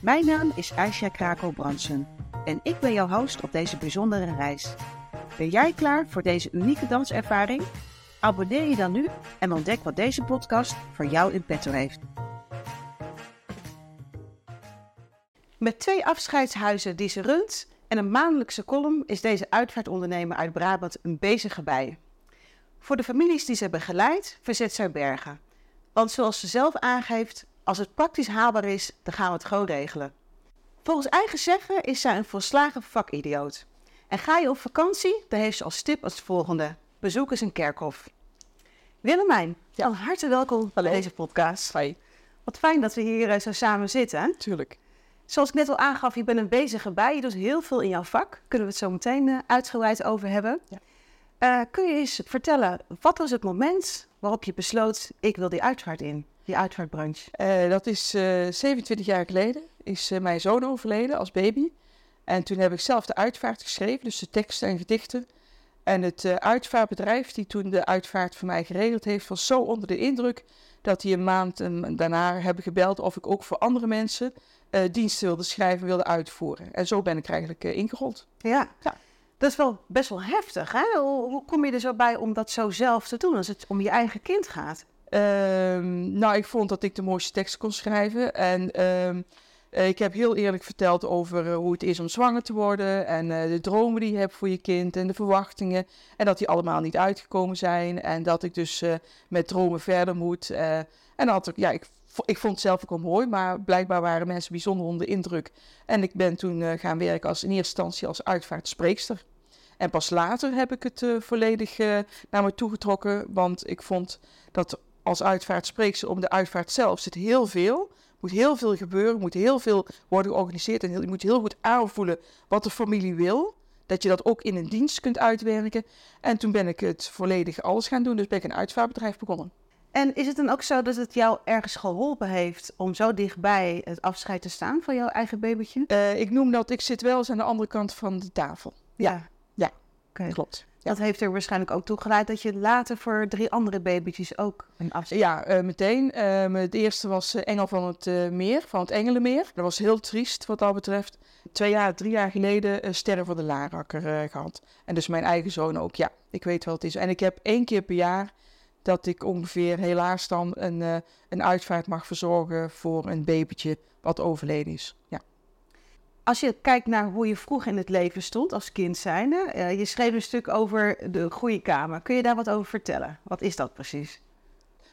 Mijn naam is Aisha Krakel-Bransen en ik ben jouw host op deze bijzondere reis. Ben jij klaar voor deze unieke danservaring? Abonneer je dan nu en ontdek wat deze podcast voor jou in petto heeft. Met twee afscheidshuizen die ze runt en een maandelijkse column is deze uitvaartondernemer uit Brabant een bezige bij. Voor de families die ze begeleid verzet zij bergen. Want zoals ze zelf aangeeft, als het praktisch haalbaar is, dan gaan we het gewoon regelen. Volgens eigen zeggen is zij een volslagen vakidioot. En ga je op vakantie, dan heeft ze als tip als volgende. Bezoek eens een kerkhof. Willemijn, ja. al harte welkom bij deze podcast. Hi. Wat fijn dat we hier uh, zo samen zitten. Tuurlijk. Zoals ik net al aangaf, je bent een bezige bij. Je doet heel veel in jouw vak. Kunnen we het zo meteen uh, uitgebreid over hebben. Ja. Uh, kun je eens vertellen, wat was het moment waarop je besloot, ik wil die uitvaart in, die uitvaartbranche? dat is 27 jaar geleden, is mijn zoon overleden als baby. En toen heb ik zelf de uitvaart geschreven, dus de teksten en gedichten. En het uitvaartbedrijf die toen de uitvaart voor mij geregeld heeft, was zo onder de indruk dat die een maand daarna hebben gebeld of ik ook voor andere mensen uh, diensten wilde schrijven, wilde uitvoeren. En zo ben ik eigenlijk uh, ingerold. Ja. ja. Dat is wel best wel heftig, hè? Hoe, hoe, kom je er zo bij om dat zo zelf te doen als het om je eigen kind gaat? Um, nou, ik vond dat ik de mooiste tekst kon schrijven en... Um, uh, ik heb heel eerlijk verteld over uh, hoe het is om zwanger te worden en uh, de dromen die je hebt voor je kind en de verwachtingen. En dat die allemaal niet uitgekomen zijn en dat ik dus met dromen verder moet. en dat ik, ja, ik, ik vond het zelf ook wel mooi, maar blijkbaar waren mensen bijzonder onder de indruk. En ik ben toen gaan werken als, in eerste instantie als uitvaartspreekster. En pas later heb ik het volledig naar me toegetrokken, want ik vond dat als uitvaartspreekster om de uitvaart zelf zit heel veel moet heel veel gebeuren, moet heel veel worden georganiseerd en heel, je moet heel goed aanvoelen wat de familie wil. Dat je dat ook in een dienst kunt uitwerken. En toen ben ik het volledig alles gaan doen, dus ben ik een uitvaartbedrijf begonnen. En is het dan ook zo dat het jou ergens geholpen heeft om zo dichtbij het afscheid te staan van jouw eigen babytje? Uh, ik noem dat, ik zit wel eens aan de andere kant van de tafel. Ja, ja, okay. klopt. Dat heeft er waarschijnlijk ook toe geleid dat je later voor drie andere babytjes ook een afscheid... Ja, uh, meteen. Uh, het eerste was uh, Engel van het Meer, van het Engelenmeer. Dat was heel triest wat dat betreft. Twee jaar, drie jaar geleden Sterren voor de Larakker gehad. En dus mijn eigen zoon ook. Ja, ik weet wel het is. En ik heb één keer per jaar dat ik ongeveer helaas dan een, een uitvaart mag verzorgen voor een babytje wat overleden is. Ja. Als je kijkt naar hoe je vroeg in het leven stond als kind zijnde, uh, je schreef een stuk over de goede kamer. Kun je daar wat over vertellen? Wat is dat precies?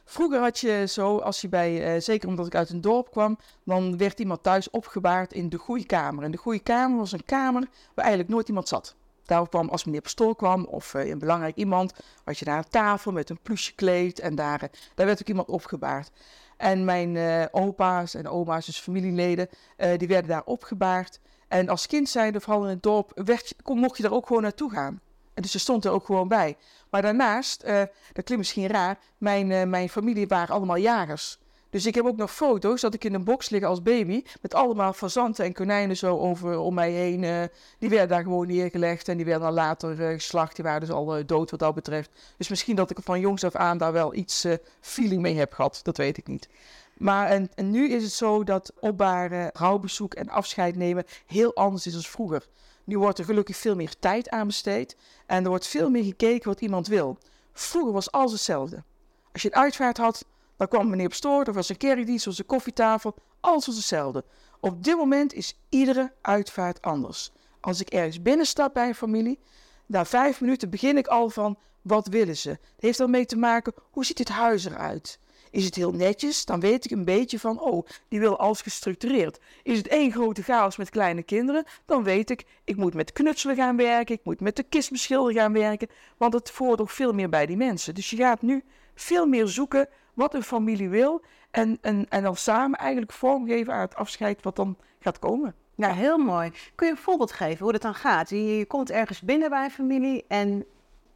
Vroeger had je zo, als je bij, uh, zeker omdat ik uit een dorp kwam, dan werd iemand thuis opgebaard in de goede kamer. En de goede kamer was een kamer waar eigenlijk nooit iemand zat. Daar kwam, als meneer pastoor kwam of uh, een belangrijk iemand, had je daar een tafel met een plusje kleed en daar, daar werd ook iemand opgebaard. En mijn uh, opa's en oma's, dus familieleden, uh, die werden daar opgebaard. En als kind zijnde, vooral in het dorp, kon, mocht je daar ook gewoon naartoe gaan. En dus ze stond er ook gewoon bij. Maar daarnaast, uh, dat klinkt misschien raar, mijn, mijn familie waren allemaal jagers. Dus ik heb ook nog foto's dat ik in een box lig als baby. Met allemaal fazanten en konijnen zo over om mij heen. Uh, die werden daar gewoon neergelegd. En die werden dan later uh, geslacht. Die waren dus al uh, dood wat dat betreft. Dus misschien dat ik van jongs af aan daar wel iets feeling mee heb gehad. Dat weet ik niet. Maar en, en nu is het zo dat opbaren, rouwbezoek en afscheid nemen heel anders is dan vroeger. Nu wordt er gelukkig veel meer tijd aan besteed. En er wordt veel meer gekeken wat iemand wil. Vroeger was alles hetzelfde. Als je een uitvaart had, dan kwam meneer op stoor, er was een kerkdienst, er was een koffietafel, alles was hetzelfde. Op dit moment is iedere uitvaart anders. Als ik ergens binnenstap bij een familie, na vijf minuten begin ik al van, wat willen ze? Het heeft ermee te maken, hoe ziet het huis eruit? Is het heel netjes, dan weet ik een beetje van, oh, die wil alles gestructureerd. Is het één grote chaos met kleine kinderen, dan weet ik, ik moet met knutselen gaan werken, ik moet met de kistbeschilder gaan werken, want het voert ook veel meer bij die mensen. Dus je gaat nu veel meer zoeken wat een familie wil. En, en, en dan samen eigenlijk vormgeven aan het afscheid wat dan gaat komen. Ja, heel mooi. Kun je een voorbeeld geven hoe dat dan gaat? Je, je komt ergens binnen bij een familie en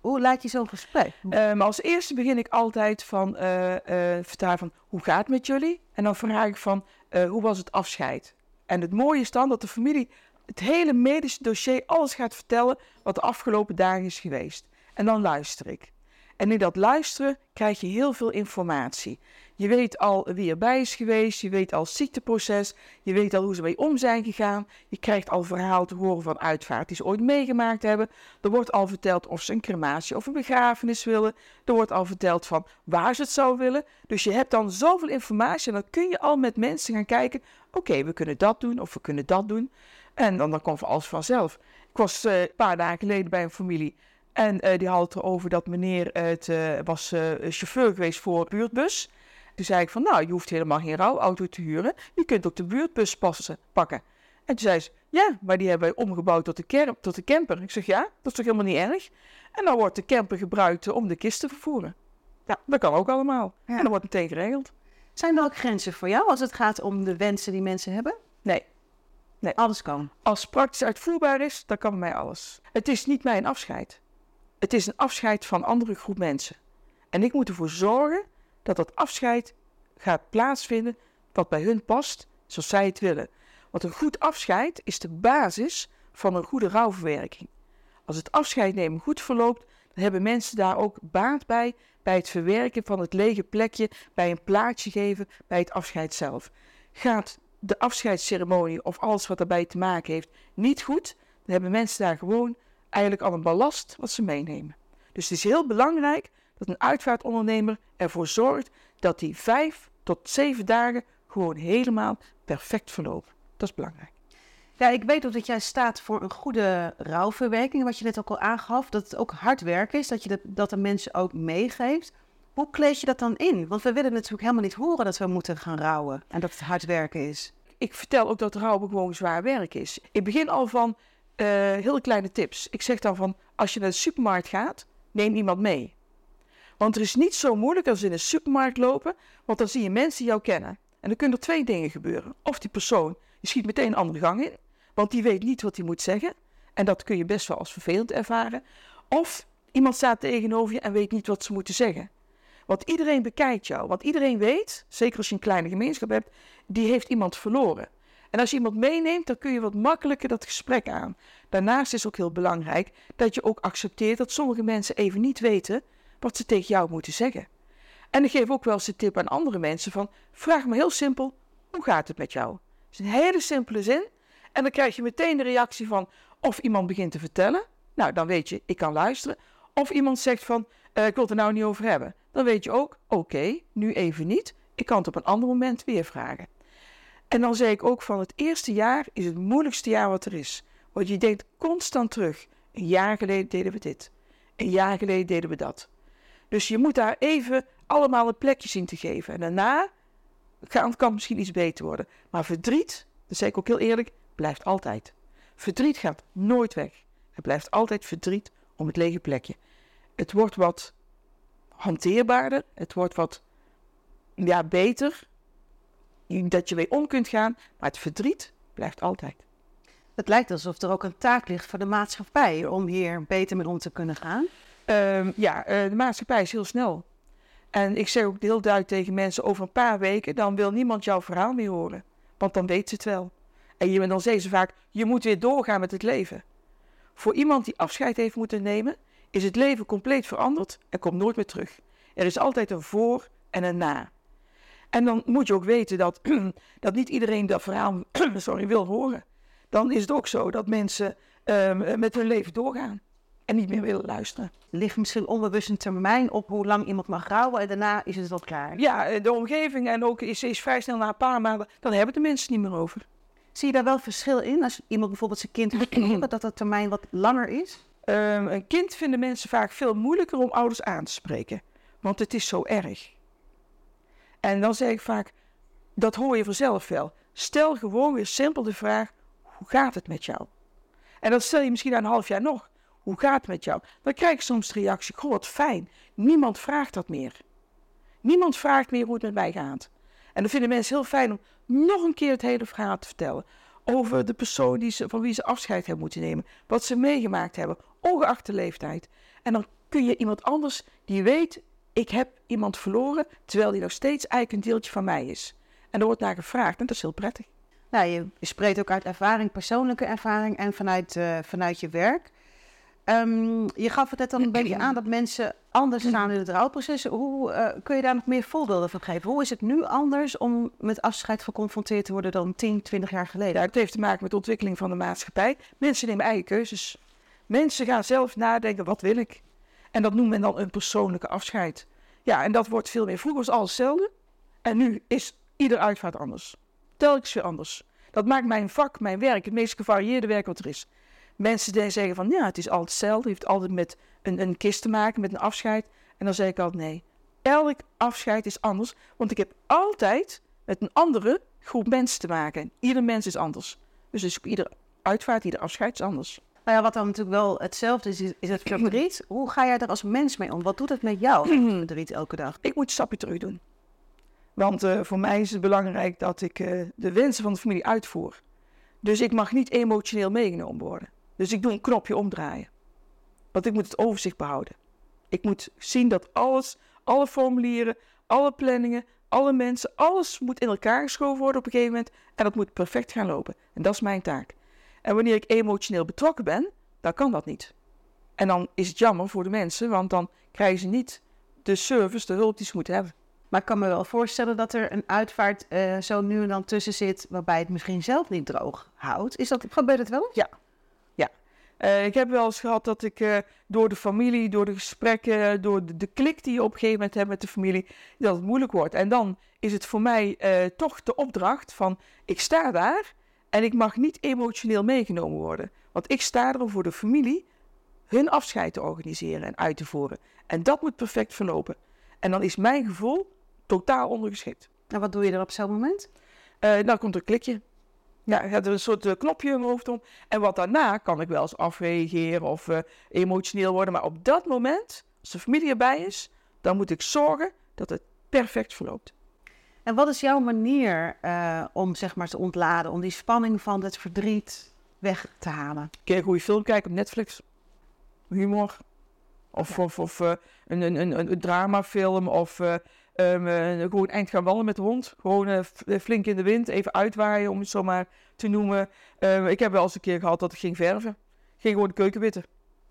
hoe laat je zo'n gesprek? Maar als eerste begin ik altijd van uh, uh, vertellen van hoe gaat het met jullie? En dan vraag ik van hoe was het afscheid? En het mooie is dan dat de familie het hele medische dossier, alles gaat vertellen wat de afgelopen dagen is geweest. En dan luister ik. En in dat luisteren krijg je heel veel informatie. Je weet al wie erbij is geweest, je weet al het ziekteproces, je weet al hoe ze mee om zijn gegaan. Je krijgt al verhaal te horen van uitvaart die ze ooit meegemaakt hebben. Er wordt al verteld of ze een crematie of een begrafenis willen. Er wordt al verteld van waar ze het zou willen. Dus je hebt dan zoveel informatie en dan kun je al met mensen gaan kijken. Oké, we kunnen dat doen of we kunnen dat doen. En dan, dan komt alles vanzelf. Ik was uh, een paar dagen geleden bij een familie en uh, die had het erover dat meneer het uh, was chauffeur geweest voor een buurtbus. Toen zei ik van, nou, je hoeft helemaal geen rouwauto te huren. Je kunt ook de buurtbus passen, pakken. En toen zei ze, ja, maar die hebben wij omgebouwd tot de, tot de camper. Ik zeg, ja, dat is toch helemaal niet erg? En dan wordt de camper gebruikt om de kist te vervoeren. Ja, dat kan ook allemaal. Ja. En dat wordt meteen geregeld. Zijn er ook grenzen voor jou als het gaat om de wensen die mensen hebben? Nee. Nee. Alles kan. Als praktisch uitvoerbaar is, dan kan bij mij alles. Het is niet mijn afscheid. Het is een afscheid van een andere groep mensen. En ik moet ervoor zorgen dat dat afscheid gaat plaatsvinden wat bij hun past, zoals zij het willen. Want een goed afscheid is de basis van een goede rouwverwerking. Als het afscheid nemen goed verloopt, dan hebben mensen daar ook baat bij, bij het verwerken van het lege plekje, bij een plaatje geven, bij het afscheid zelf. Gaat de afscheidsceremonie of alles wat daarbij te maken heeft niet goed, dan hebben mensen daar gewoon eigenlijk al een ballast wat ze meenemen. Dus het is heel belangrijk dat een uitvaartondernemer ervoor zorgt dat die vijf tot zeven dagen gewoon helemaal perfect verlopen. Dat is belangrijk. Ja, ik weet ook dat jij staat voor een goede rouwverwerking, wat je net ook al aangaf. Dat het ook hard werk is, dat je dat, dat de mensen ook meegeeft. Hoe kleed je dat dan in? Want we willen natuurlijk helemaal niet horen dat we moeten gaan rouwen en dat het hard werken is. Ik vertel ook dat rouwen gewoon zwaar werk is. Ik begin al van uh, heel kleine tips. Ik zeg dan van, als je naar de supermarkt gaat, neem iemand mee. Want er is niet zo moeilijk als in een supermarkt lopen, want dan zie je mensen jou kennen. En dan kunnen er twee dingen gebeuren. Of die persoon, die schiet meteen een andere gang in, want die weet niet wat hij moet zeggen. En dat kun je best wel als vervelend ervaren. Of iemand staat tegenover je en weet niet wat ze moeten zeggen. Want iedereen bekijkt jou. Want iedereen weet, zeker als je een kleine gemeenschap hebt, die heeft iemand verloren. En als je iemand meeneemt, dan kun je wat makkelijker dat gesprek aan. Daarnaast is ook heel belangrijk dat je ook accepteert dat sommige mensen even niet weten wat ze tegen jou moeten zeggen. En ik geef ook wel eens de tip aan andere mensen van, vraag me heel simpel, hoe gaat het met jou? Het is een hele simpele zin. En dan krijg je meteen de reactie van, of iemand begint te vertellen, nou dan weet je, ik kan luisteren. Of iemand zegt van, uh, ik wil het er nou niet over hebben. Dan weet je ook, oké, nu even niet, ik kan het op een ander moment weer vragen. En dan zei ik ook van, het eerste jaar is het moeilijkste jaar wat er is. Want je denkt constant terug, een jaar geleden deden we dit, een jaar geleden deden we dat. Dus je moet daar even allemaal een plekje zien te geven. En daarna kan, kan misschien iets beter worden. Maar verdriet, dat zeg ik ook heel eerlijk, blijft altijd. Verdriet gaat nooit weg. Het blijft altijd verdriet om het lege plekje. Het wordt wat hanteerbaarder. Het wordt wat ja, beter. Dat je mee om kunt gaan. Maar het verdriet blijft altijd. Het lijkt alsof er ook een taak ligt voor de maatschappij om hier beter mee om te kunnen gaan. Um, ja, uh, de maatschappij is heel snel. En ik zeg ook heel duidelijk tegen mensen: over een paar weken, dan wil niemand jouw verhaal meer horen. Want dan weet ze het wel. En je, dan zeggen ze vaak: je moet weer doorgaan met het leven. Voor iemand die afscheid heeft moeten nemen, is het leven compleet veranderd en komt nooit meer terug. Er is altijd een voor en een na. En dan moet je ook weten dat, dat niet iedereen dat verhaal sorry, wil horen. Dan is het ook zo dat mensen um, met hun leven doorgaan en niet meer willen luisteren. Ligt misschien onbewust een termijn op hoe lang iemand mag rouwen en daarna is het wel klaar? Ja, eh, de omgeving en ook is, is vrij snel na een paar maanden, dan hebben de mensen niet meer over. Zie je daar wel verschil in als iemand bijvoorbeeld zijn kind heeft dat dat termijn wat langer is? Um, een kind vinden mensen vaak veel moeilijker om ouders aan te spreken, want het is zo erg. En dan zeg ik vaak, dat hoor je vanzelf wel. Stel gewoon weer simpel de vraag, hoe gaat het met jou? En dat stel je misschien na een half jaar nog. Hoe gaat het met jou? Dan krijg ik soms de reactie, goh wat fijn, niemand vraagt dat meer. Niemand vraagt meer hoe het met mij gaat. En dan vinden mensen heel fijn om nog een keer het hele verhaal te vertellen. Over de persoon die ze, van wie ze afscheid hebben moeten nemen. Wat ze meegemaakt hebben, ongeacht de leeftijd. En dan kun je iemand anders die weet, ik heb iemand verloren, terwijl die nog steeds eigenlijk een deeltje van mij is. En er wordt naar gevraagd en dat is heel prettig. Nou, je spreekt ook uit ervaring, persoonlijke ervaring en vanuit, uh, vanuit je werk. Um, je gaf het net dan een beetje aan dat mensen anders staan in het rouwproces. Hoe uh, kun je daar nog meer voorbeelden van geven? Hoe is het nu anders om met afscheid geconfronteerd te worden dan 10, 20 jaar geleden? Ja, het heeft te maken met de ontwikkeling van de maatschappij. Mensen nemen eigen keuzes. Mensen gaan zelf nadenken, wat wil ik? En dat noemt men dan een persoonlijke afscheid. Ja, en dat wordt veel meer. Vroeger was alles hetzelfde. En nu is ieder uitvaart anders. Telkens weer anders. Dat maakt mijn vak, mijn werk, het meest gevarieerde werk wat er is. Mensen die zeggen van, ja, het is altijd hetzelfde. Het heeft altijd met een, een kist te maken, met een afscheid. En dan zeg ik altijd, nee. Elk afscheid is anders. Want ik heb altijd met een andere groep mensen te maken. Ieder mens is anders. Dus, dus ieder uitvaart, ieder afscheid is anders. Nou ja, wat dan natuurlijk wel hetzelfde is, is het verdriet. Hoe ga jij er als mens mee om? Wat doet het met jou, verdriet, elke dag? Ik moet een stapje terug doen. Want uh, voor mij is het belangrijk dat ik uh, de wensen van de familie uitvoer. Dus ik mag niet emotioneel meegenomen worden. Dus ik doe een knopje omdraaien. Want ik moet het overzicht behouden. Ik moet zien dat alles, alle formulieren, alle planningen, alle mensen, alles moet in elkaar geschoven worden op een gegeven moment. En dat moet perfect gaan lopen. En dat is mijn taak. En wanneer ik emotioneel betrokken ben, dan kan dat niet. En dan is het jammer voor de mensen, want dan krijgen ze niet de service, de hulp die ze moeten hebben. Maar ik kan me wel voorstellen dat er een uitvaart uh, zo nu en dan tussen zit, waarbij het misschien zelf niet droog houdt. Is dat, gebeurt het wel? Ja. ja. Uh, ik heb wel eens gehad dat ik uh, door de familie, door de gesprekken, door de, de, klik die je op een gegeven moment hebt met de familie, dat het moeilijk wordt. En dan is het voor mij toch de opdracht van, ik sta daar en ik mag niet emotioneel meegenomen worden. Want ik sta er om voor de familie hun afscheid te organiseren en uit te voeren. En dat moet perfect verlopen. En dan is mijn gevoel totaal ondergeschikt. En wat doe je dan op zo'n moment? Uh, dan komt er een klikje. Ja, ik heb er een soort uh, knopje in mijn hoofd om. En wat daarna kan ik wel eens afreageren of uh, emotioneel worden. Maar op dat moment, als de familie erbij is, dan moet ik zorgen dat het perfect verloopt. En wat is jouw manier uh, om zeg maar te ontladen, om die spanning van het verdriet weg te halen? Kun je een goede film kijken op Netflix? Humor. Of, ja. of, of uh, een, een, een, een, dramafilm. Of uh, um, gewoon eind gaan wandelen met de hond. Gewoon flink in de wind, even uitwaaien om het zo maar te noemen. Ehm, ik heb wel eens een keer gehad dat ik ging verven. Ging gewoon de keuken witten.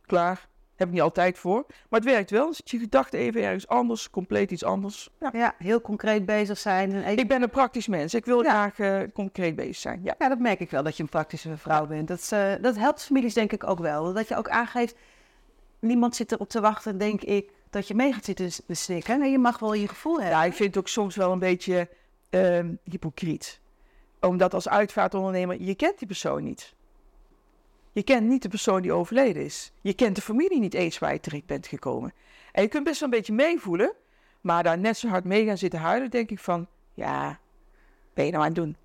Klaar heb ik niet altijd voor. Maar het werkt wel. Zit je gedachten even ergens anders, compleet iets anders. Ja, ja heel concreet bezig zijn. En even... Ik ben een praktisch mens. Ik wil ja. graag uh, concreet bezig zijn. Ja. ja, dat merk ik wel, dat je een praktische vrouw bent. Dat, uh, dat helpt families denk ik ook wel. Dat je ook aangeeft, niemand zit erop te wachten, denk ik, dat je mee gaat zitten snikken. Nee, je mag wel je gevoel hebben. Ja, ik vind het ook soms wel een beetje uh, hypocriet. Omdat als uitvaartondernemer, je kent die persoon niet. Je kent niet de persoon die overleden is. Je kent de familie niet eens waar je terecht bent gekomen. En je kunt best wel een beetje meevoelen, maar daar net zo hard mee gaan zitten huilen, denk ik van, ja, ben je nou aan het doen?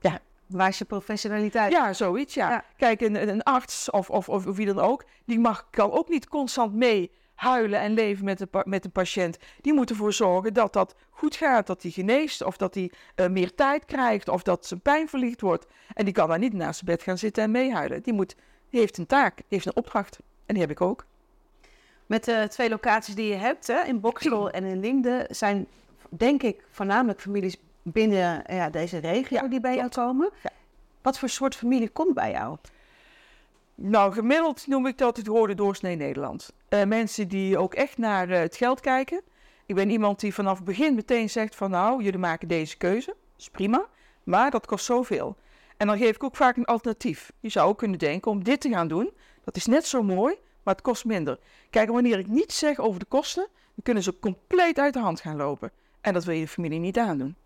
Ja. Waar is je professionaliteit? Ja, zoiets, ja. ja. Kijk, een, een arts of, of, of, wie dan ook, die mag, kan ook niet constant mee huilen en leven met een, met een patiënt. Die moet ervoor zorgen dat dat goed gaat, dat hij geneest, of dat hij uh, meer tijd krijgt, of dat zijn pijn verlicht wordt. En die kan daar niet naast zijn bed gaan zitten en meehuilen. Die, moet, die heeft een taak, die heeft een opdracht. En die heb ik ook. Met de twee locaties die je hebt, hè, in Boksel en in Linden, zijn denk ik voornamelijk families binnen ja, deze regio ja, die bij klopt. jou komen. Ja. Wat voor soort familie komt bij jou? Nou, gemiddeld noem ik dat het rode doorsnee Nederland. Uh, mensen die ook echt naar uh, het geld kijken. Ik ben iemand die vanaf het begin meteen zegt van nou, jullie maken deze keuze. Dat is prima, maar dat kost zoveel. En dan geef ik ook vaak een alternatief. Je zou ook kunnen denken om dit te gaan doen. Dat is net zo mooi, maar het kost minder. Kijk, wanneer ik niets zeg over de kosten, dan kunnen ze compleet uit de hand gaan lopen. En dat wil je de familie niet aandoen.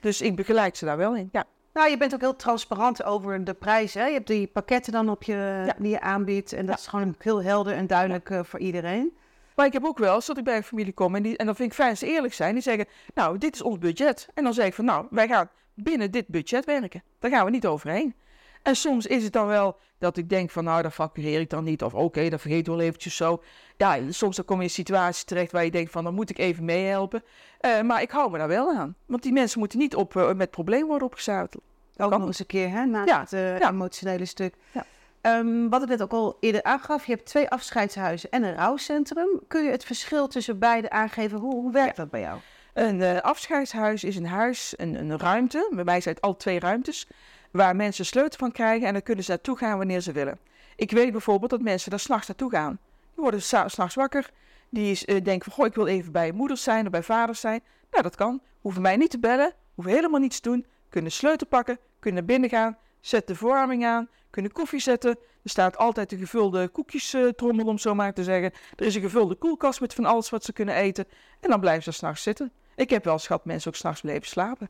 Dus ik begeleid ze daar wel in, ja. Nou, je bent ook heel transparant over de prijzen. Je hebt die pakketten dan op je, ja. die je aanbiedt. En dat ja. is gewoon heel helder en duidelijk uh, voor iedereen. Maar ik heb ook wel eens dat ik bij een familie kom en, die, en dan vind ik fijn ze eerlijk zijn. Die zeggen, nou, dit is ons budget. En dan zeg ik van, nou, wij gaan binnen dit budget werken. Daar gaan we niet overheen. En soms is het dan wel dat ik denk van nou, dat factureer ik dan niet. Of oké, dat vergeet ik wel eventjes zo. Ja, soms dan kom je in een situatie terecht waar je denkt van dan moet ik even meehelpen. Uh, maar ik hou me daar wel aan. Want die mensen moeten niet op, uh, met problemen worden opgezadeld. Ook nog eens een keer, hè, na ja. het uh, ja. emotionele stuk. Ja. Um, wat ik net ook al eerder aangaf, je hebt twee afscheidshuizen en een rouwcentrum. Kun je het verschil tussen beide aangeven? Hoe, hoe werkt dat bij jou? Een uh, afscheidshuis is een huis, een, een ruimte. Bij mij zijn het al twee ruimtes. Waar mensen sleutel van krijgen en dan kunnen ze naartoe gaan wanneer ze willen. Ik weet bijvoorbeeld dat mensen daar s'nachts naartoe gaan. Die worden s'nachts wakker. Die uh, denken van, goh, ik wil even bij moeders zijn of bij vaders zijn. Nou, dat kan. Hoeven mij niet te bellen. Hoeven helemaal niets te doen. Kunnen sleutel pakken. Kunnen binnen gaan. Zet de verwarming aan. Kunnen koffie zetten. Er staat altijd een gevulde koekjestrommel, om zo maar te zeggen. Er is een gevulde koelkast met van alles wat ze kunnen eten. En dan blijven ze s'nachts zitten. Ik heb wel gehad mensen ook s'nachts blijven slapen.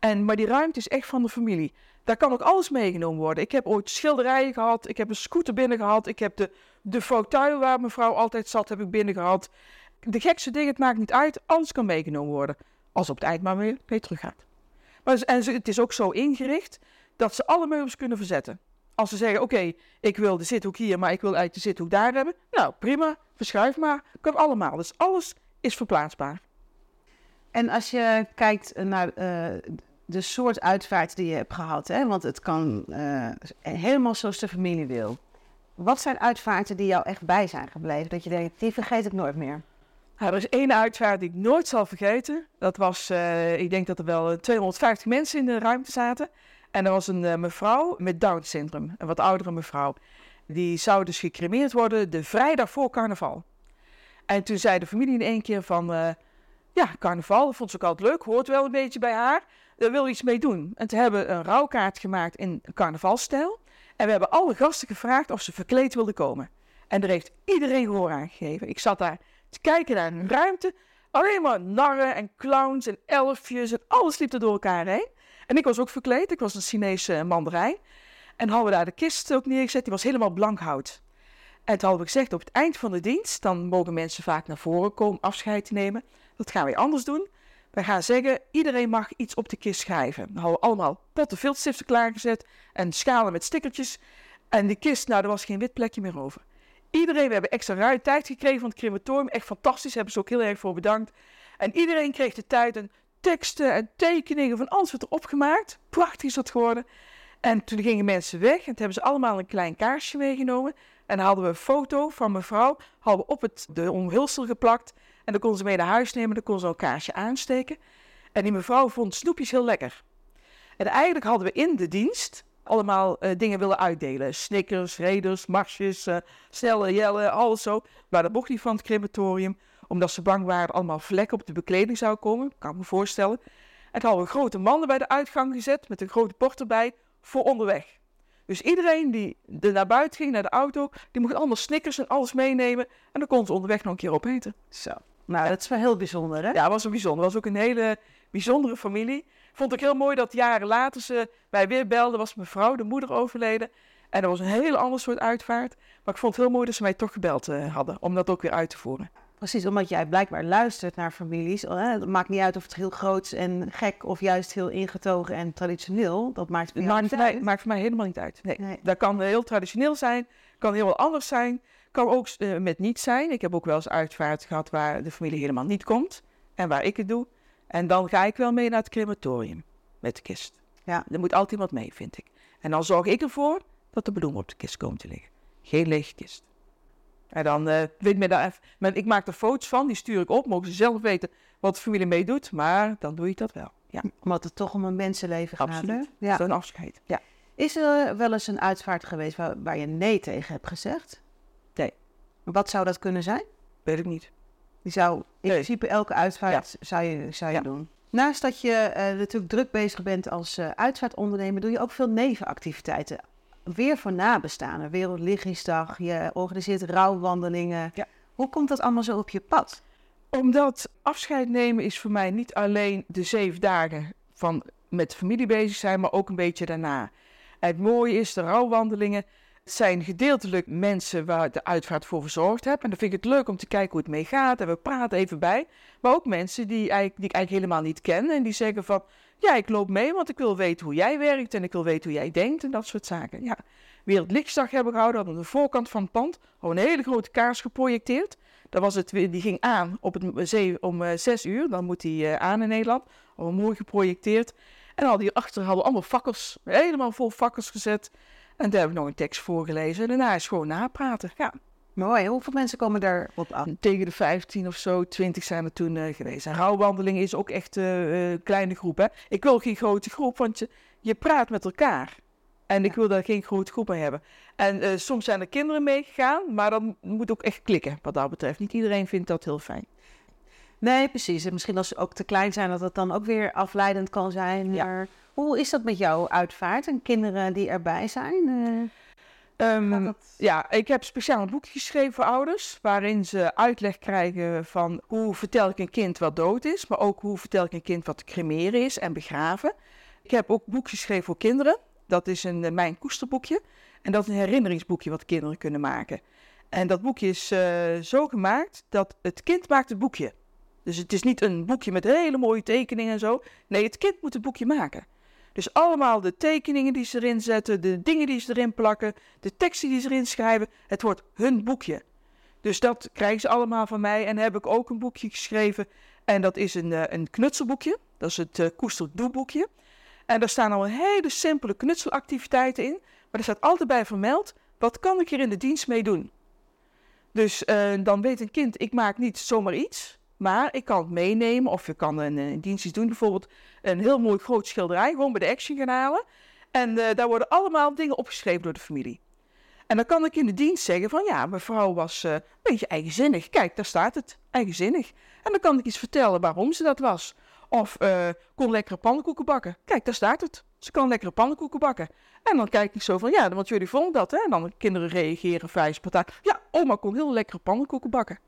En, maar die ruimte is echt van de familie. Daar kan ook alles meegenomen worden. Ik heb ooit schilderijen gehad. Ik heb een scooter binnen gehad. Ik heb de, de fauteuil waar mevrouw altijd zat, heb ik binnen gehad. De gekste dingen, het maakt niet uit. Alles kan meegenomen worden. Als op het eind maar weer, weer terug gaat. Maar, en het is ook zo ingericht dat ze alle meubels kunnen verzetten. Als ze zeggen, oké, ik wil de zithoek hier, maar ik wil eigenlijk de zithoek daar hebben. Nou, prima, verschuif maar. Kan allemaal. Dus alles is verplaatsbaar. En als je kijkt naar uh, de soort uitvaart die je hebt gehad, hè, want het kan uh, helemaal zoals de familie wil. Wat zijn uitvaarten die jou echt bij zijn gebleven? Dat je denkt, die vergeet ik nooit meer. Nou, er is één uitvaart die ik nooit zal vergeten. Dat was, uh, ik denk dat er wel 250 mensen in de ruimte zaten. En er was een mevrouw met Down-syndroom, een wat oudere mevrouw. Die zou dus gecremeerd worden de vrijdag voor carnaval. En toen zei de familie in één keer van ja, carnaval, dat vond ze ook altijd leuk, hoort wel een beetje bij haar. Daar wil iets mee doen. En te hebben een rouwkaart gemaakt in carnavalstijl. En we hebben alle gasten gevraagd of ze verkleed wilden komen. En er heeft iedereen gehoor aan gegeven. Ik zat daar te kijken naar een ruimte. Alleen maar narren en clowns en elfjes en alles liep er door elkaar heen. En ik was ook verkleed. Ik was een Chinese mandarijn. En hadden we daar de kist ook neergezet. Die was helemaal blank hout. En toen hadden we gezegd, op het eind van de dienst, dan mogen mensen vaak naar voren komen afscheid te nemen. Dat gaan we anders doen. We gaan zeggen, iedereen mag iets op de kist schrijven. Dan hadden we allemaal potten viltstiften klaargezet en schalen met stickertjes. En de kist, nou, er was geen wit plekje meer over. Iedereen, we hebben extra ruim tijd gekregen van het crematorium. Echt fantastisch, hebben ze ook heel erg voor bedankt. En iedereen kreeg de tijd en teksten en tekeningen van alles wat erop gemaakt. Prachtig is dat geworden. En toen gingen mensen weg en toen hebben ze allemaal een klein kaarsje meegenomen. En dan hadden we een foto van mevrouw, hadden we op het, de omhulsel geplakt. En dan kon ze mee naar huis nemen, dan kon ze een kaarsje aansteken. En die mevrouw vond snoepjes heel lekker. En eigenlijk hadden we in de dienst allemaal uh, dingen willen uitdelen. Snickers, Raiders, Marsjes, uh, Snelle, Jelle, alles zo. Maar dat mocht niet van het crematorium, omdat ze bang waren allemaal vlekken op de bekleding zou komen. Kan ik me voorstellen. En toen hadden we grote mannen bij de uitgang gezet, met een grote bord erbij, voor onderweg. Dus iedereen die er naar buiten ging, naar de auto, die mocht allemaal snickers en alles meenemen. En dan kon ze onderweg nog een keer opeten. Zo. Nou, dat is wel heel bijzonder, hè? Ja, dat was een bijzonder. Was ook een hele bijzondere familie. Vond ik heel mooi dat jaren later ze mij weer belde. Was mijn vrouw, de moeder, overleden. En dat was een heel ander soort uitvaart. Maar ik vond het heel mooi dat ze mij toch gebeld uh, hadden om dat ook weer uit te voeren. Precies, omdat jij blijkbaar luistert naar families. Hè? Het maakt niet uit of het heel groot en gek of juist heel ingetogen en traditioneel. Dat maakt voor, maakt, mij, maakt voor mij helemaal niet uit. Nee. nee. Dat kan heel traditioneel zijn, kan heel anders zijn. Kan ook uh, met niet zijn. Ik heb ook wel eens uitvaart gehad waar de familie helemaal niet komt. En waar ik het doe. En dan ga ik wel mee naar het crematorium met de kist. Ja. Er moet altijd iemand mee, vind ik. En dan zorg ik ervoor dat de bloemen op de kist komen te liggen. Geen lege kist. En dan uh, weet me daar even. Ik maak er foto's van, die stuur ik op. Mogen ze zelf weten wat de familie mee doet. Maar dan doe je dat wel. Ja. Omdat het toch om een mensenleven gaat. Absoluut. Ja. Zo'n afscheid. Ja. Is er wel eens een uitvaart geweest waar, waar je nee tegen hebt gezegd? Wat zou dat kunnen zijn? Weet ik niet. Die zou in principe elke uitvaart zou je, zou je doen. Naast dat je uh, natuurlijk druk bezig bent als uh, uitvaartondernemer, doe je ook veel nevenactiviteiten weer voor nabestaanden. Wereldlichaamsdag, je organiseert rouwwandelingen. Ja. Hoe komt dat allemaal zo op je pad? Omdat afscheid nemen is voor mij niet alleen de zeven dagen van met familie bezig zijn, maar ook een beetje daarna. het mooie is, de rouwwandelingen zijn gedeeltelijk mensen waar de uitvaart voor verzorgd heb. En dan vind ik het leuk om te kijken hoe het mee gaat. En we praten even bij. Maar ook mensen die, eigenlijk, die ik eigenlijk helemaal niet ken. En die zeggen van, Ja, ik loop mee, want ik wil weten hoe jij werkt en ik wil weten hoe jij denkt en dat soort zaken. Ja, Wereldlichtsdag hebben gehouden, hadden aan de voorkant van het pand al een hele grote kaars geprojecteerd. Dat was het, die ging aan op het zee om uh, zes uur, dan moet die uh, aan in Nederland. Al mooi geprojecteerd. En al die achter hadden we allemaal fakkels, helemaal vol fakkels gezet. En daar heb ik nog een tekst voorgelezen. En daarna is gewoon napraten. Ja. Mooi. Hoeveel mensen komen daar op aan? Tegen de 15 of zo, 20 zijn er toen uh, geweest. En rouwwandeling is ook echt een uh, kleine groep. Hè? Ik wil geen grote groep, want je, je praat met elkaar. En ik wil daar geen grote groep mee hebben. En uh, soms zijn er kinderen meegegaan, maar dan moet ook echt klikken wat dat betreft. Niet iedereen vindt dat heel fijn. Nee, precies. En misschien als ze ook te klein zijn, dat het dan ook weer afleidend kan zijn. Ja. Maar hoe is dat met jouw uitvaart en kinderen die erbij zijn? Uh, um, dat... Ja, ik heb speciaal een boekje geschreven voor ouders, waarin ze uitleg krijgen van hoe vertel ik een kind wat dood is, maar ook hoe vertel ik een kind wat te cremeren is en begraven. Ik heb ook boekjes geschreven voor kinderen. Dat is een uh, mijn koesterboekje. En dat is een herinneringsboekje wat kinderen kunnen maken. En dat boekje is uh, zo gemaakt dat het kind maakt het boekje. Dus het is niet een boekje met hele mooie tekeningen en zo. Nee, het kind moet het boekje maken. Dus allemaal de tekeningen die ze erin zetten, de dingen die ze erin plakken, de teksten die ze erin schrijven. Het wordt hun boekje. Dus dat krijgen ze allemaal van mij. En heb ik ook een boekje geschreven. En dat is een, uh, een knutselboekje. Dat is het uh, Koester Doeboekje. En daar staan al hele simpele knutselactiviteiten in. Maar er staat altijd bij vermeld, wat kan ik hier in de dienst mee doen? Dus uh, dan weet een kind, ik maak niet zomaar iets. Maar ik kan het meenemen of je kan een, een dienst doen. Bijvoorbeeld een heel mooi groot schilderij, gewoon bij de Action gaan halen. En uh, daar worden allemaal dingen opgeschreven door de familie. En dan kan ik in de dienst zeggen van ja, mevrouw was uh, een beetje eigenzinnig. Kijk, daar staat het, eigenzinnig. En dan kan ik iets vertellen waarom ze dat was. Of kon lekkere pannenkoeken bakken. Kijk, daar staat het. Ze kan lekkere pannenkoeken bakken. En dan kijk ik zo van, ja, want jullie vonden dat, hè? En dan kinderen reageren vrij spontaan. Ja, oma kon heel lekkere pannenkoeken bakken.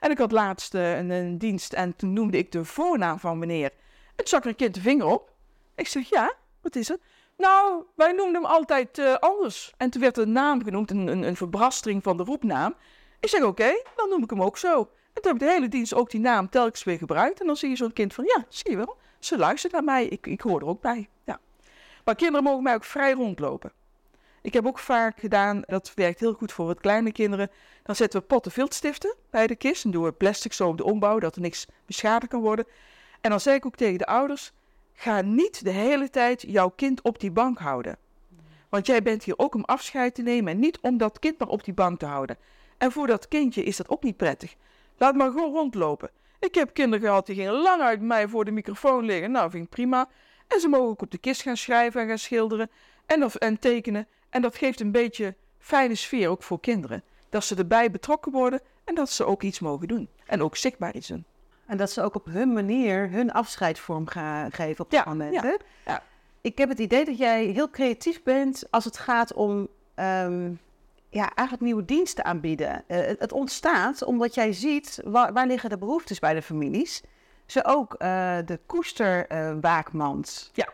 En ik had laatst uh, een, een, dienst en toen noemde ik de voornaam van meneer. Zag er een kind de vinger op. Ik zeg, ja, wat is het? Nou, wij noemden hem altijd uh, anders. En toen werd de naam genoemd, een, een, een verbrastering van de roepnaam. Ik zeg, oké, dan noem ik hem ook zo. En toen heb ik de hele dienst ook die naam telkens weer gebruikt. En dan zie je zo'n kind van, ja, zie je wel, ze luistert naar mij, ik, ik hoor er ook bij. Ja. Maar kinderen mogen mij ook vrij rondlopen. Ik heb ook vaak gedaan, dat werkt heel goed voor wat kleine kinderen. Dan zetten we potten viltstiften bij de kist en doen we plastic zo op de ombouw, dat er niks beschadigd kan worden. En dan zeg ik ook tegen de ouders, ga niet de hele tijd jouw kind op die bank houden. Want jij bent hier ook om afscheid te nemen en niet om dat kind maar op die bank te houden. En voor dat kindje is dat ook niet prettig. Laat maar gewoon rondlopen. Ik heb kinderen gehad die gingen lang uit mij voor de microfoon liggen. Nou, vind ik prima. En ze mogen ook op de kist gaan schrijven en gaan schilderen en, of, en tekenen. En dat geeft een beetje fijne sfeer ook voor kinderen. Dat ze erbij betrokken worden en dat ze ook iets mogen doen. En ook zichtbaar iets doen. En dat ze ook op hun manier hun afscheid vorm gaan geven op dat ja, moment. Ja, ja. Ik heb het idee dat jij heel creatief bent als het gaat om um, ja, eigenlijk nieuwe diensten aanbieden. Uh, het ontstaat omdat jij ziet waar, waar, liggen de behoeftes bij de families. Zo ook uh, de koesterwaakmand. ja.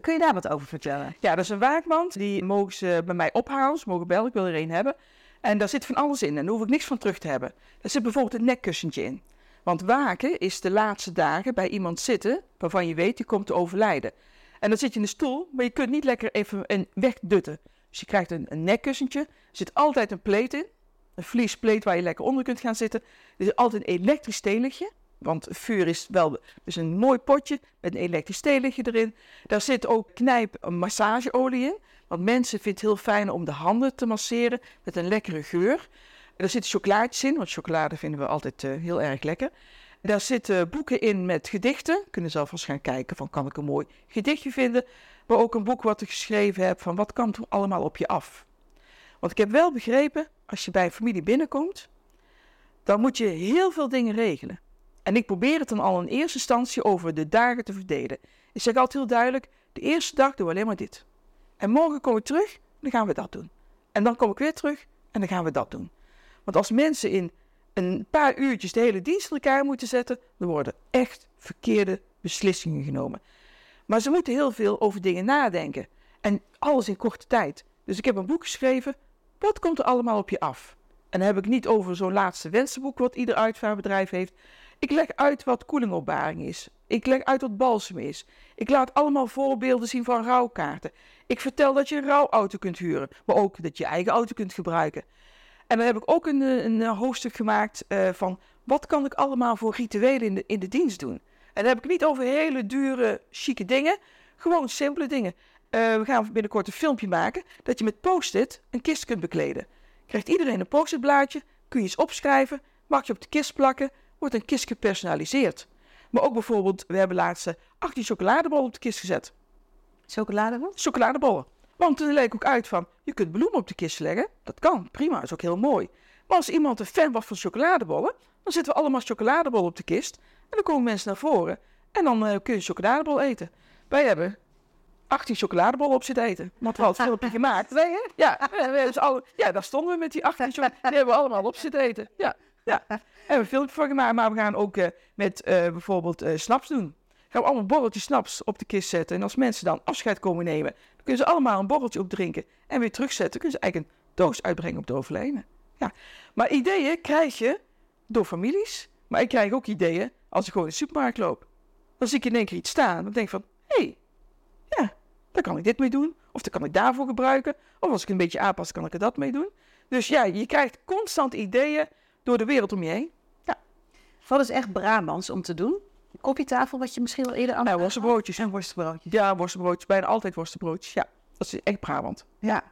Kun je daar wat over vertellen? Ja, dat is een waakmand. Die mogen ze bij mij ophalen. Ze mogen bellen, ik wil er een hebben. En daar zit van alles in en daar hoef ik niks van terug te hebben. Er zit bijvoorbeeld een nekkussentje in. Want waken is de laatste dagen bij iemand zitten waarvan je weet die komt te overlijden. En dan zit je in de stoel, maar je kunt niet lekker even een wegdutten. Dus je krijgt een, nekkussentje. Er zit altijd een pleet in. Een vliespleet waar je lekker onder kunt gaan zitten. Er is altijd een elektrisch steligje. Want vuur is wel dus een mooi potje met een elektrisch steligje erin. Daar zit ook knijp massageolie in. Want mensen vinden het heel fijn om de handen te masseren met een lekkere geur. Er zitten chocolaatjes in, want chocolade vinden we altijd uh, heel erg lekker. Daar zitten boeken in met gedichten. Kunnen zelf eens gaan kijken van kan ik een mooi gedichtje vinden. Maar ook een boek wat ik geschreven heb van wat kan er allemaal op je af. Want ik heb wel begrepen, als je bij een familie binnenkomt, dan moet je heel veel dingen regelen. En ik probeer het dan al in eerste instantie over de dagen te verdelen. Ik zeg altijd heel duidelijk, de eerste dag doen we alleen maar dit. En morgen kom ik terug, dan gaan we dat doen. En dan kom ik weer terug en dan gaan we dat doen. Want als mensen in een paar uurtjes de hele dienst in elkaar moeten zetten, dan worden echt verkeerde beslissingen genomen. Maar ze moeten heel veel over dingen nadenken. En alles in korte tijd. Dus ik heb een boek geschreven. Wat komt er allemaal op je af? En dan heb ik niet over zo'n laatste wensenboek wat ieder uitvaartbedrijf heeft. Ik leg uit wat koelingopbaring is. Ik leg uit wat balsem is. Ik laat allemaal voorbeelden zien van rouwkaarten. Ik vertel dat je een rouwauto kunt huren, maar ook dat je eigen auto kunt gebruiken. En dan heb ik ook een, een hoofdstuk gemaakt uh, van wat kan ik allemaal voor rituelen in de, in de dienst doen. En dan heb ik niet over hele dure, chique dingen, gewoon simpele dingen. We gaan binnenkort een filmpje maken dat je met post-it een kist kunt bekleden. Krijgt iedereen een post-it blaadje, kun je eens opschrijven, mag je op de kist plakken, wordt een kist gepersonaliseerd. Maar ook bijvoorbeeld, we hebben laatst 18 chocoladebollen op de kist gezet. Chocoladebollen? Chocoladebollen. Want toen leek ook uit van, je kunt bloemen op de kist leggen. Dat kan, prima, is ook heel mooi. Maar als iemand een fan was van chocoladebollen, dan zetten we allemaal chocoladebollen op de kist. En dan komen mensen naar voren. En dan uh, kun je chocoladebol eten. Wij hebben 18 chocoladebollen op zitten eten. Want we hadden het filmpje gemaakt. Nee, hè? Ja, dus ja, daar stonden we met die 18 chocoladebollen. Die hebben we allemaal op zitten eten. Ja, ja. En we hebben filmpje van gemaakt. Maar we gaan ook uh, met uh, bijvoorbeeld snaps doen. Gaan we allemaal borreltjes snaps op de kist zetten. En als mensen dan afscheid komen nemen, dan kunnen ze allemaal een borreltje opdrinken. En weer terugzetten. Dan kunnen ze eigenlijk een doos uitbrengen op de overledene. Ja. Maar ideeën krijg je door families. Maar ik krijg ook ideeën als ik gewoon in de supermarkt loop. Dan zie ik in één keer iets staan. Dan denk ik van, hé, hey, ja, daar kan ik dit mee doen. Of daar kan ik daarvoor gebruiken. Of als ik een beetje aanpas, kan ik er dat mee doen. Dus ja, je krijgt constant ideeën door de wereld om je heen. Ja. Wat is echt Brabants om te doen? Koffietafel, wat je misschien wel eerder aan. Ja, worstenbroodjes. En worstenbroodjes. Ja, worstenbroodjes. Bijna altijd worstenbroodjes. Ja, dat is echt Brabant. Ja.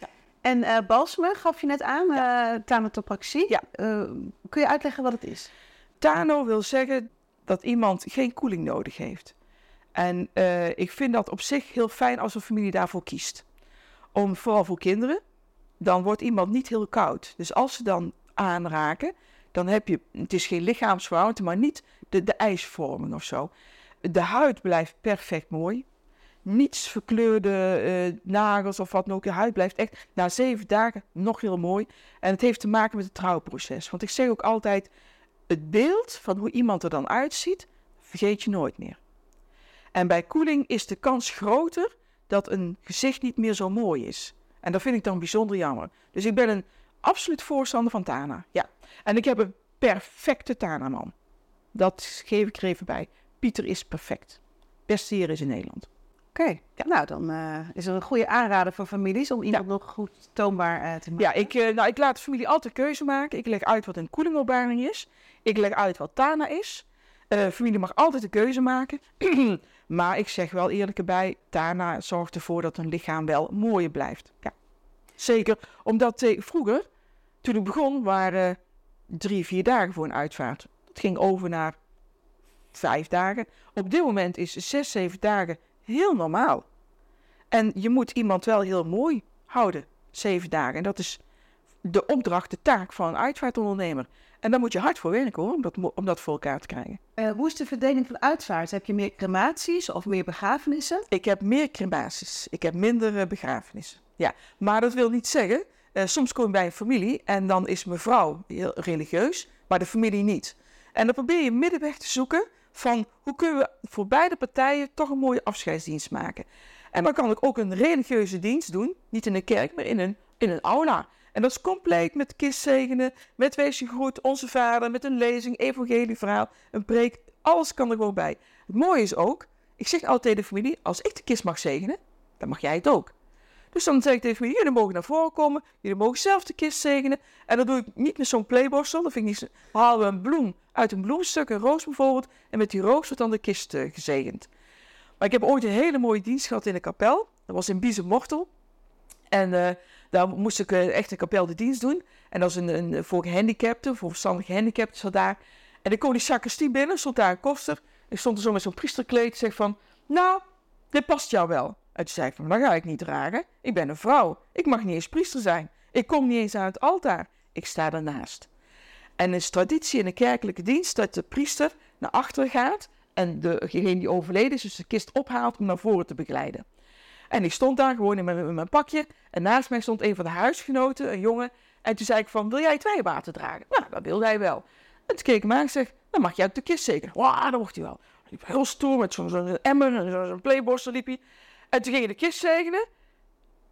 ja. En uh, balsemen gaf je net aan, ja. uh, thanatopraxie. Ja. Uh, kun je uitleggen wat het is? Tano wil zeggen dat iemand geen koeling nodig heeft. En uh, ik vind dat op zich heel fijn als een familie daarvoor kiest. Om, vooral voor kinderen, dan wordt iemand niet heel koud. Dus als ze dan aanraken, dan heb je, het is geen lichaamswarmte, maar niet de, de ijsvorming of zo. De huid blijft perfect mooi. Niets verkleurde uh, nagels of wat dan ook. De huid blijft echt na zeven dagen nog heel mooi. En het heeft te maken met het trouwproces. Want ik zeg ook altijd, het beeld van hoe iemand er dan uitziet, vergeet je nooit meer. En bij koeling is de kans groter dat een gezicht niet meer zo mooi is. En dat vind ik dan bijzonder jammer. Dus ik ben een absoluut voorstander van Tana. Ja. En ik heb een perfecte Tana-man. Dat geef ik er even bij. Pieter is perfect. Beste hier is in Nederland. Oké, ja. nou dan uh, is er een goede aanrader voor families om iemand ja. nog goed toonbaar uh, te maken. Ja, ik, uh, nou, ik laat de familie altijd keuze maken. Ik leg uit wat een koelingopbaring is. Ik leg uit wat Tana is. familie mag altijd de keuze maken. maar ik zeg wel eerlijk erbij, Tana zorgt ervoor dat een lichaam wel mooier blijft. Ja. Zeker, omdat vroeger, toen ik begon, waren drie, vier dagen voor een uitvaart. Het ging over naar vijf dagen. Op dit moment is zes, zeven dagen heel normaal. En je moet iemand wel heel mooi houden, zeven dagen. En dat is de opdracht, de taak van een uitvaartondernemer. En daar moet je hard voor werken hoor, om dat, om dat voor elkaar te krijgen. Uh, hoe is de verdeling van uitvaart? Heb je meer crematies of meer begrafenissen? Ik heb meer crematies. Ik heb minder uh, begrafenissen. Ja, maar dat wil niet zeggen. Uh, soms kom je bij een familie en dan is mevrouw heel religieus, maar de familie niet. En dan probeer je middenweg te zoeken van hoe kunnen we voor beide partijen toch een mooie afscheidsdienst maken. En dan kan ik ook een religieuze dienst doen, niet in een kerk, maar in een, in een aula. En dat is compleet met kistzegenen, met wees je groet, onze vader, met een lezing, evangelieverhaal, een preek. Alles kan er gewoon bij. Het mooie is ook, ik zeg altijd de familie, als ik de kist mag zegenen, dan mag jij het ook. Dus dan zeg ik tegen jullie, jullie mogen naar voren komen, jullie mogen zelf de kist zegenen. En dat doe ik niet met zo'n playborstel, dat vind ik niet halen we een bloem uit een bloemstuk, een roos bijvoorbeeld, en met die roos wordt dan de kist uh, gezegend. Maar ik heb ooit een hele mooie dienst gehad in de kapel, dat was in Biezenmortel. En uh, daar moest ik uh, echt een kapel de dienst doen. En dat was een, een voor gehandicapten, voor verstandige gehandicapten zat daar. En ik kwam die sacristie binnen, stond daar een koster. Ik stond er zo met zo'n priesterkleed, zeg van, nou, dit past jou wel. En toen zei van, dat ga ik niet dragen. Ik ben een vrouw. Ik mag niet eens priester zijn. Ik kom niet eens aan het altaar. Ik sta ernaast. En het is traditie in de kerkelijke dienst dat de priester naar achteren gaat en degene die overleden is, dus de kist ophaalt om naar voren te begeleiden. En ik stond daar gewoon in mijn, pakje en naast mij stond een van de huisgenoten, een jongen. En toen zei ik van, wil jij het wijwater dragen? Nou, dat wilde hij wel. En toen keek ik me aan en zeg, dan mag jij uit de kist zeker. Wauw, dat mocht hij wel. Hij liep heel stoer met zo'n zo emmer en zo'n zo playborstel liep hij. En toen ging je de kist zegenen.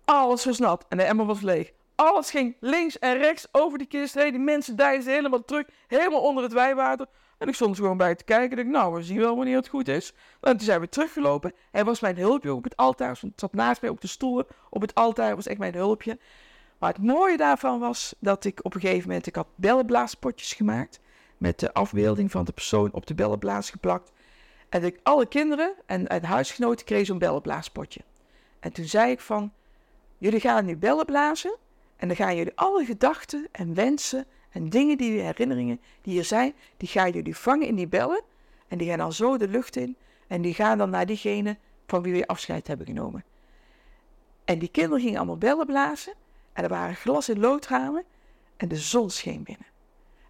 Alles was nat en de emmer was leeg. Alles ging links en rechts over die kist heen. Die mensen deinsden helemaal terug, helemaal onder het wijwater. En ik stond er gewoon bij te kijken. En ik nou, we zien wel wanneer het goed is. En toen zijn we teruggelopen. Hij was mijn hulpje op het altaar. Het zat naast mij op de stoel op het altaar. was echt mijn hulpje. Maar het mooie daarvan was dat ik op een gegeven moment... Ik had bellenblaaspotjes gemaakt. Met de afbeelding van de persoon op de bellenblaas geplakt. En ik, alle kinderen en, en huisgenoten kregen zo'n bellenblaaspotje. En toen zei ik van... Jullie gaan nu bellen blazen. En dan gaan jullie alle gedachten en wensen en dingen die herinneringen die er zijn, die gaan jullie vangen in die bellen. En die gaan dan zo de lucht in. En die gaan dan naar diegene van wie we afscheid hebben genomen. En die kinderen gingen allemaal bellen blazen. En er waren glas- en loodramen. En de zon scheen binnen.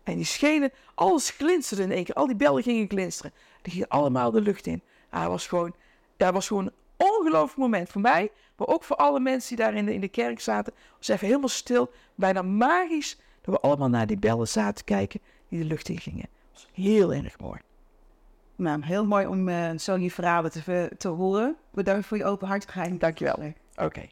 En die schenen, alles glinsterde in één keer. Al die bellen gingen glinsteren. Die gingen allemaal de lucht in. Ah, was gewoon, dat was gewoon een ongelooflijk moment voor mij. Maar ook voor alle mensen die daar in de, in de kerk zaten. was even helemaal stil. Bijna magisch dat we allemaal naar die bellen zaten kijken die de lucht in gingen. Dat was heel erg mooi. Nou, heel mooi om uh, zo je verhalen te, te horen. Bedankt voor je openhartigheid. Dankjewel. Oké. Okay.